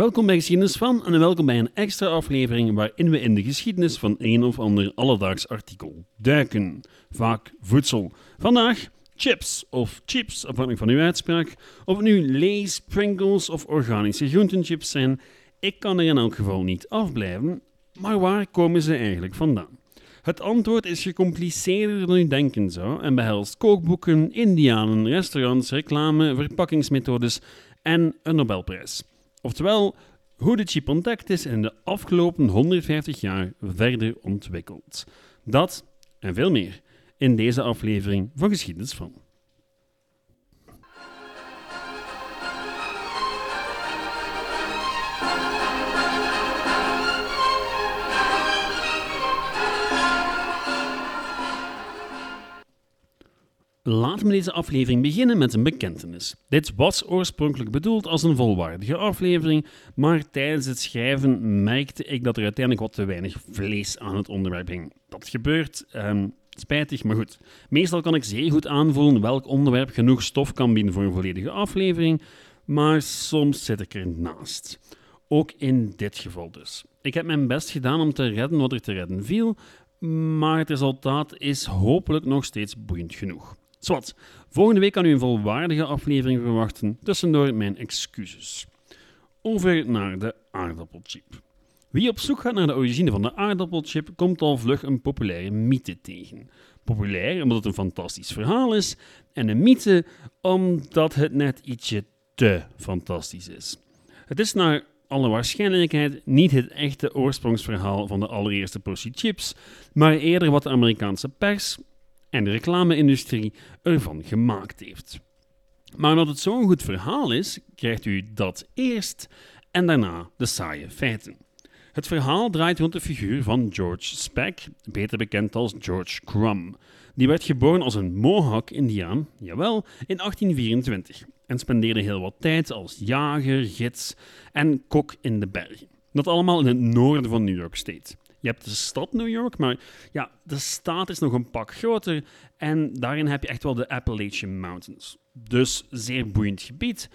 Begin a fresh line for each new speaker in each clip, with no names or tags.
Welkom bij Geschiedenis van en welkom bij een extra aflevering waarin we in de geschiedenis van een of ander alledaags artikel duiken. Vaak voedsel. Vandaag chips of chips, afhankelijk van uw uitspraak. Of het nu Lay's, Pringles of organische groentenchips zijn, ik kan er in elk geval niet afblijven. Maar waar komen ze eigenlijk vandaan? Het antwoord is gecompliceerder dan u denken zou en behelst kookboeken, indianen, restaurants, reclame, verpakkingsmethodes en een Nobelprijs. Oftewel, hoe de chip ontdekt is in de afgelopen 150 jaar verder ontwikkeld. Dat en veel meer in deze aflevering van Geschiedenis van. Laten we deze aflevering beginnen met een bekentenis. Dit was oorspronkelijk bedoeld als een volwaardige aflevering, maar tijdens het schrijven merkte ik dat er uiteindelijk wat te weinig vlees aan het onderwerp hing. Dat gebeurt, ehm, spijtig, maar goed. Meestal kan ik zeer goed aanvoelen welk onderwerp genoeg stof kan bieden voor een volledige aflevering, maar soms zit ik er naast. Ook in dit geval dus. Ik heb mijn best gedaan om te redden wat er te redden viel, maar het resultaat is hopelijk nog steeds boeiend genoeg. Zwat, volgende week kan u een volwaardige aflevering verwachten, tussendoor mijn excuses. Over naar de aardappelchip. Wie op zoek gaat naar de origine van de aardappelchip, komt al vlug een populaire mythe tegen. Populair omdat het een fantastisch verhaal is, en een mythe omdat het net ietsje te fantastisch is. Het is naar alle waarschijnlijkheid niet het echte oorsprongsverhaal van de allereerste portie chips, maar eerder wat de Amerikaanse pers, en de reclame-industrie ervan gemaakt heeft. Maar omdat het zo'n goed verhaal is, krijgt u dat eerst en daarna de saaie feiten. Het verhaal draait rond de figuur van George Speck, beter bekend als George Crumb. Die werd geboren als een Mohawk-Indiaan, jawel, in 1824 en spendeerde heel wat tijd als jager, gids en kok in de bergen. Dat allemaal in het noorden van New York State. Je hebt de stad New York, maar ja, de staat is nog een pak groter. En daarin heb je echt wel de Appalachian Mountains. Dus zeer boeiend gebied.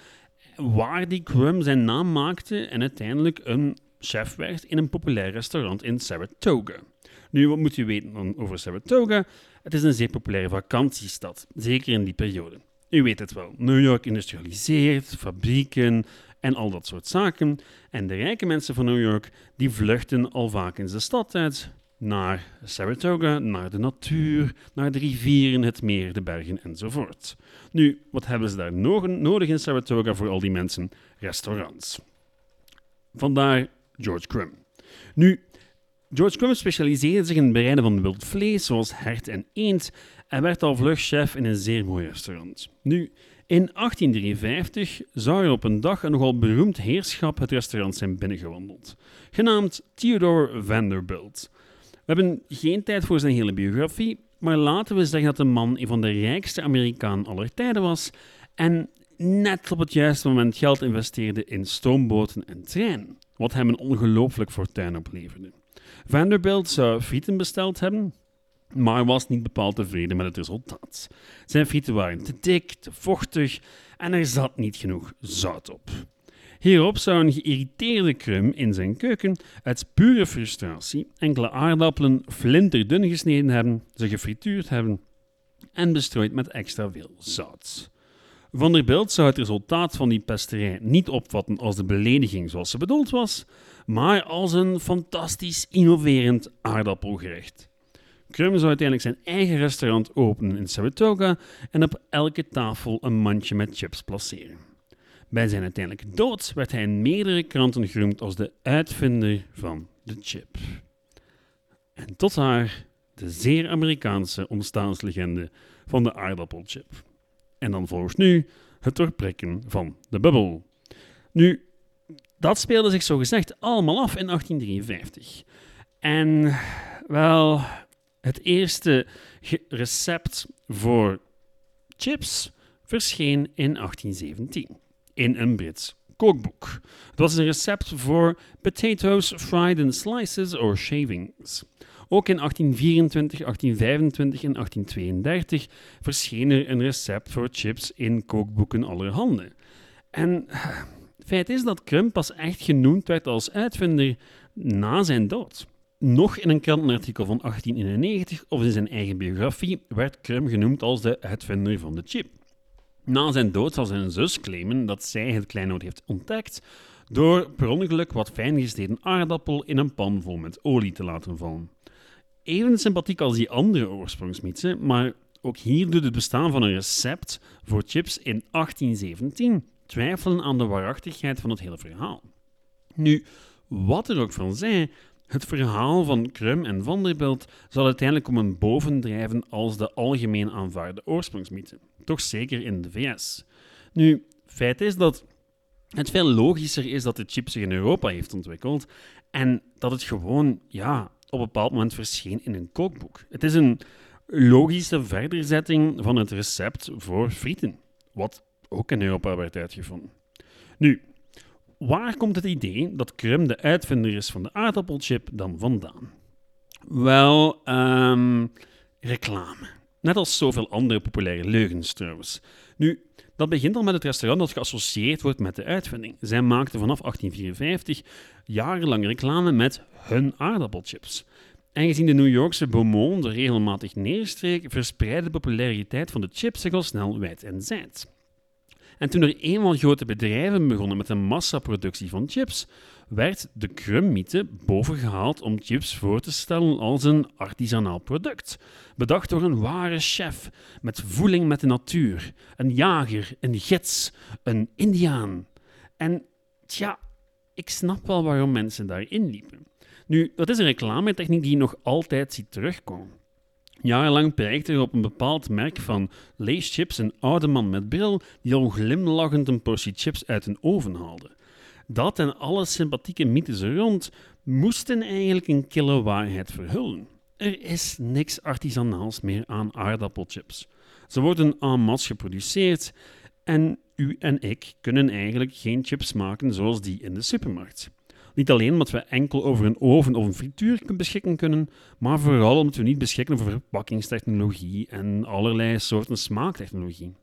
Waar die Crum zijn naam maakte en uiteindelijk een chef werd in een populair restaurant in Saratoga. Nu, wat moet u weten over Saratoga? Het is een zeer populaire vakantiestad, zeker in die periode. U weet het wel, New York industrialiseert, fabrieken, en al dat soort zaken. En de rijke mensen van New York die vluchten al vaak in de stad uit naar Saratoga, naar de natuur, naar de rivieren, het meer, de bergen enzovoort. Nu, wat hebben ze daar nog nodig in Saratoga voor al die mensen? Restaurants. Vandaar George Crumb. Nu, George Crumb specialiseerde zich in het bereiden van wild vlees, zoals hert en eend, en werd al vlug chef in een zeer mooi restaurant. Nu, in 1853 zou er op een dag een nogal beroemd heerschap het restaurant zijn binnengewandeld, genaamd Theodore Vanderbilt. We hebben geen tijd voor zijn hele biografie, maar laten we zeggen dat de man een van de rijkste Amerikanen aller tijden was en net op het juiste moment geld investeerde in stoomboten en treinen, wat hem een ongelooflijk fortuin opleverde. Vanderbilt zou frieten besteld hebben, maar was niet bepaald tevreden met het resultaat. Zijn frieten waren te dik, te vochtig en er zat niet genoeg zout op. Hierop zou een geïrriteerde Krum in zijn keuken uit pure frustratie enkele aardappelen flinterdun gesneden hebben, ze gefrituurd hebben en bestrooid met extra veel zout. Vanderbilt zou het resultaat van die pesterij niet opvatten als de belediging zoals ze bedoeld was, maar als een fantastisch innoverend aardappelgerecht. Crum zou uiteindelijk zijn eigen restaurant openen in Saratoga en op elke tafel een mandje met chips placeren. Bij zijn uiteindelijke dood werd hij in meerdere kranten geroemd als de uitvinder van de chip. En tot haar de zeer Amerikaanse ontstaanslegende van de aardappelchip. En dan volgens nu het doorprikken van de bubbel. Nu, dat speelde zich zogezegd allemaal af in 1853. En wel, het eerste recept voor chips verscheen in 1817 in een Brits kookboek. Het was een recept voor potatoes fried in slices or shavings. Ook in 1824, 1825 en 1832 verscheen er een recept voor chips in kookboeken allerhande. En feit is dat Crumb pas echt genoemd werd als uitvinder na zijn dood. Nog in een krantenartikel van 1891 of in zijn eigen biografie werd Crumb genoemd als de uitvinder van de chip. Na zijn dood zal zijn zus claimen dat zij het kleinood heeft ontdekt door per ongeluk wat fijn gesneden aardappel in een pan vol met olie te laten vallen. Even sympathiek als die andere oorsprongsmythen, maar ook hier doet het bestaan van een recept voor chips in 1817 twijfelen aan de waarachtigheid van het hele verhaal. Nu, wat er ook van zij, het verhaal van Krum en Vanderbilt zal uiteindelijk om een bovendrijven als de algemeen aanvaarde oorsprongsmythe, toch zeker in de VS. Nu, feit is dat het veel logischer is dat de chip zich in Europa heeft ontwikkeld en dat het gewoon, ja, op een bepaald moment verscheen in een kookboek. Het is een logische verderzetting van het recept voor frieten, wat ook in Europa werd uitgevonden. Nu, waar komt het idee dat Krum de uitvinder is van de aardappelchip dan vandaan? Wel, um, reclame. Net als zoveel andere populaire leugens trouwens. Nu, dat begint al met het restaurant dat geassocieerd wordt met de uitvinding. Zij maakten vanaf 1854 jarenlang reclame met hun aardappelchips. En gezien de New Yorkse Beaumont er regelmatig neerstreek, verspreidde de populariteit van de chips zich al snel wijd en zijd. En toen er eenmaal grote bedrijven begonnen met de massaproductie van chips, werd de Krum-mythe bovengehaald om chips voor te stellen als een artisanaal product. Bedacht door een ware chef, met voeling met de natuur, een jager, een gids, een indiaan. En tja, ik snap wel waarom mensen daarin liepen. Nu, dat is een reclametechniek die je nog altijd ziet terugkomen. Jarenlang prijkte er op een bepaald merk van leeschips een oude man met bril die al glimlachend een portie chips uit een oven haalde. Dat en alle sympathieke mythes er rond moesten eigenlijk een kille waarheid verhullen. Er is niks artisanaals meer aan aardappelchips. Ze worden en masse geproduceerd en u en ik kunnen eigenlijk geen chips maken zoals die in de supermarkt. Niet alleen omdat we enkel over een oven of een frituur beschikken kunnen, maar vooral omdat we niet beschikken over verpakkingstechnologie en allerlei soorten smaaktechnologie.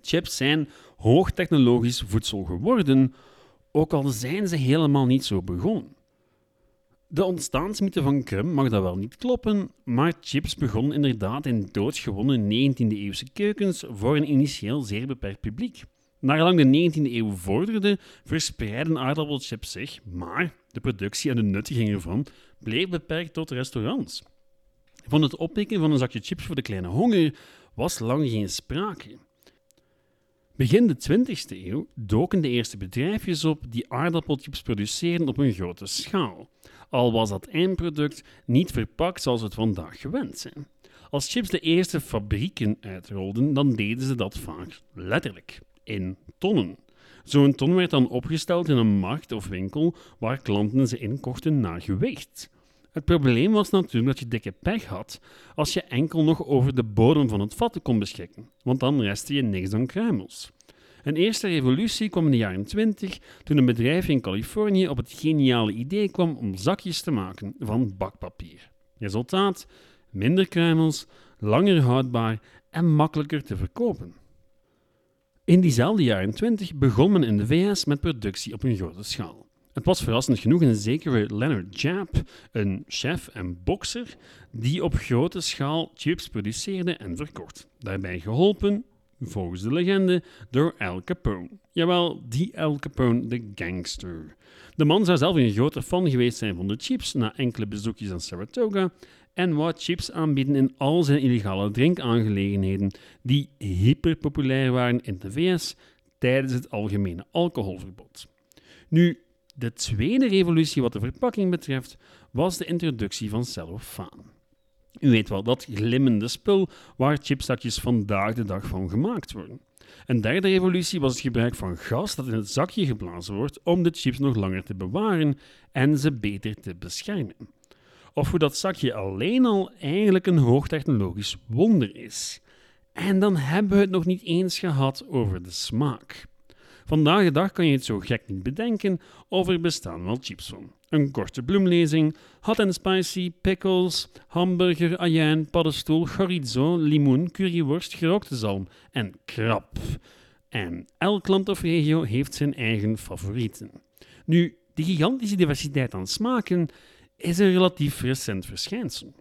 Chips zijn hoogtechnologisch voedsel geworden, ook al zijn ze helemaal niet zo begonnen. De ontstaansmythe van Krum mag dat wel niet kloppen, maar chips begonnen inderdaad in doodgewonnen 19e-eeuwse keukens voor een initieel zeer beperkt publiek. Naargelang de 19e eeuw vorderde, verspreidden aardappelchips zich, maar de productie en de nuttiging ervan bleef beperkt tot restaurants. Van het oppikken van een zakje chips voor de kleine honger was lang geen sprake. Begin de 20e eeuw doken de eerste bedrijfjes op die aardappelchips produceren op een grote schaal, al was dat eindproduct niet verpakt zoals we het vandaag gewend zijn. Als chips de eerste fabrieken uitrolden, dan deden ze dat vaak letterlijk in tonnen. Zo'n ton werd dan opgesteld in een markt of winkel waar klanten ze inkochten naar gewicht. Het probleem was natuurlijk dat je dikke pech had als je enkel nog over de bodem van het vat kon beschikken, want dan restte je niks dan kruimels. Een eerste revolutie kwam in de jaren 20 toen een bedrijf in Californië op het geniale idee kwam om zakjes te maken van bakpapier. Resultaat: minder kruimels, langer houdbaar en makkelijker te verkopen. In diezelfde jaren 20 begon men in de VS met productie op een grote schaal. Het was verrassend genoeg een zekere Leonard Jap, een chef en bokser, die op grote schaal chips produceerde en verkocht. Daarbij geholpen, volgens de legende, door Al Capone. Jawel, die Al Capone, de gangster. De man zou zelf een grote fan geweest zijn van de chips na enkele bezoekjes aan Saratoga en wou chips aanbieden in al zijn illegale drinkaangelegenheden, die hyperpopulair waren in de VS tijdens het algemene alcoholverbod. Nu, de tweede revolutie wat de verpakking betreft, was de introductie van cellofaan. U weet wel, dat glimmende spul waar chipzakjes vandaag de dag van gemaakt worden. Een derde revolutie was het gebruik van gas dat in het zakje geblazen wordt om de chips nog langer te bewaren en ze beter te beschermen of hoe dat zakje alleen al eigenlijk een hoogtechnologisch wonder is. En dan hebben we het nog niet eens gehad over de smaak. Vandaag de dag kan je het zo gek niet bedenken of er bestaan wel chips van. Een korte bloemlezing, hot and spicy, pickles, hamburger, ajijn, paddenstoel, chorizo, limoen, curryworst, gerookte zalm en krap. En elk land of regio heeft zijn eigen favorieten. Nu, die gigantische diversiteit aan smaken is een relatief recent verschijnsel.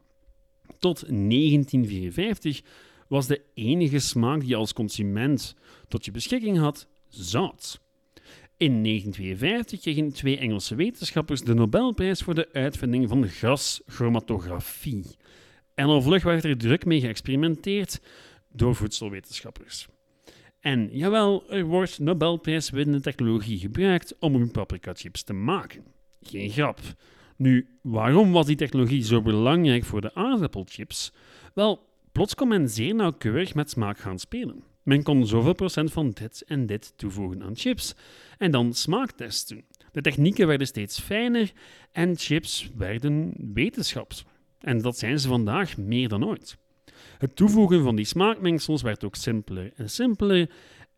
Tot 1954 was de enige smaak die je als consument tot je beschikking had zout. In 1952 kregen twee Engelse wetenschappers de Nobelprijs voor de uitvinding van gaschromatografie. En al vlug werd er druk mee geëxperimenteerd door voedselwetenschappers. En jawel, er wordt Nobelprijswinnende technologie gebruikt om uw paprika-chips te maken. Geen grap. Nu, waarom was die technologie zo belangrijk voor de aardappelchips? Wel, plots kon men zeer nauwkeurig met smaak gaan spelen. Men kon zoveel procent van dit en dit toevoegen aan chips en dan smaaktests doen. De technieken werden steeds fijner en chips werden wetenschaps. En dat zijn ze vandaag meer dan ooit. Het toevoegen van die smaakmengsels werd ook simpeler en simpeler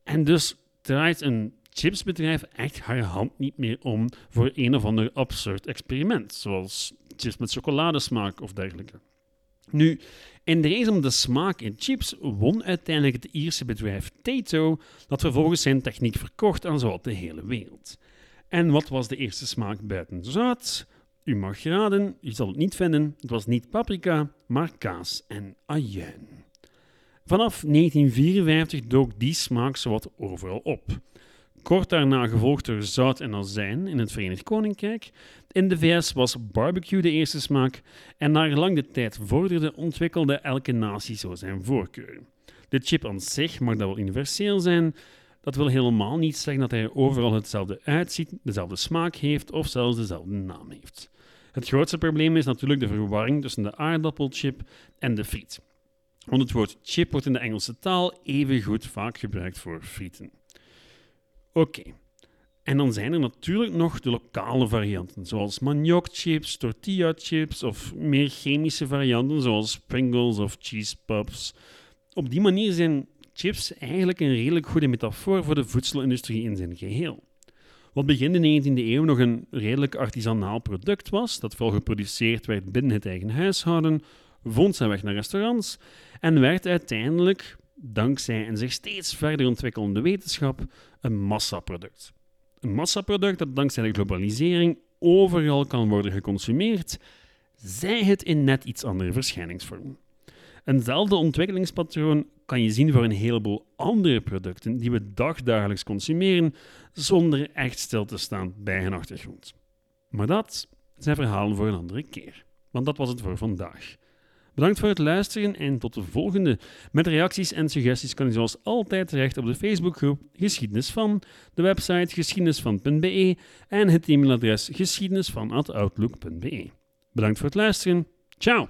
en dus draait een chipsbedrijf echt haar hand niet meer om voor een of ander absurd experiment, zoals chips met chocoladesmaak of dergelijke. Nu, in de race om de smaak in chips won uiteindelijk het Ierse bedrijf Tato, dat vervolgens zijn techniek verkocht aan zowat de hele wereld. En wat was de eerste smaak buiten zout? U mag raden, u zal het niet vinden, het was niet paprika, maar kaas en ajuin. Vanaf 1954 dook die smaak zowat overal op. Kort daarna gevolgd door zout en azijn in het Verenigd Koninkrijk. In de VS was barbecue de eerste smaak en naar gelang de tijd vorderde ontwikkelde elke natie zo zijn voorkeur. De chip aan zich mag dat wel universeel zijn. Dat wil helemaal niet zeggen dat hij overal hetzelfde uitziet, dezelfde smaak heeft of zelfs dezelfde naam heeft. Het grootste probleem is natuurlijk de verwarring tussen de aardappelchip en de friet. Want het woord chip wordt in de Engelse taal even goed vaak gebruikt voor frieten. Oké. En dan zijn er natuurlijk nog de lokale varianten, zoals maniokchips, tortilla chips of meer chemische varianten, zoals Pringles of cheese puffs. Op die manier zijn chips eigenlijk een redelijk goede metafoor voor de voedselindustrie in zijn geheel. Wat begin de 19e eeuw nog een redelijk artisanaal product was, dat vooral geproduceerd werd binnen het eigen huishouden, vond zijn weg naar restaurants en werd uiteindelijk dankzij een zich steeds verder ontwikkelende wetenschap, een massaproduct. Een massaproduct dat dankzij de globalisering overal kan worden geconsumeerd, zij het in net iets andere verschijningsvorm. Eenzelfde ontwikkelingspatroon kan je zien voor een heleboel andere producten die we dagdagelijks consumeren zonder echt stil te staan bij hun achtergrond. Maar dat zijn verhalen voor een andere keer, want dat was het voor vandaag. Bedankt voor het luisteren en tot de volgende. Met reacties en suggesties kan je zoals altijd terecht op de Facebookgroep Geschiedenis van, de website geschiedenisvan.be en het e-mailadres geschiedenisvan.outlook.be. Bedankt voor het luisteren. Ciao!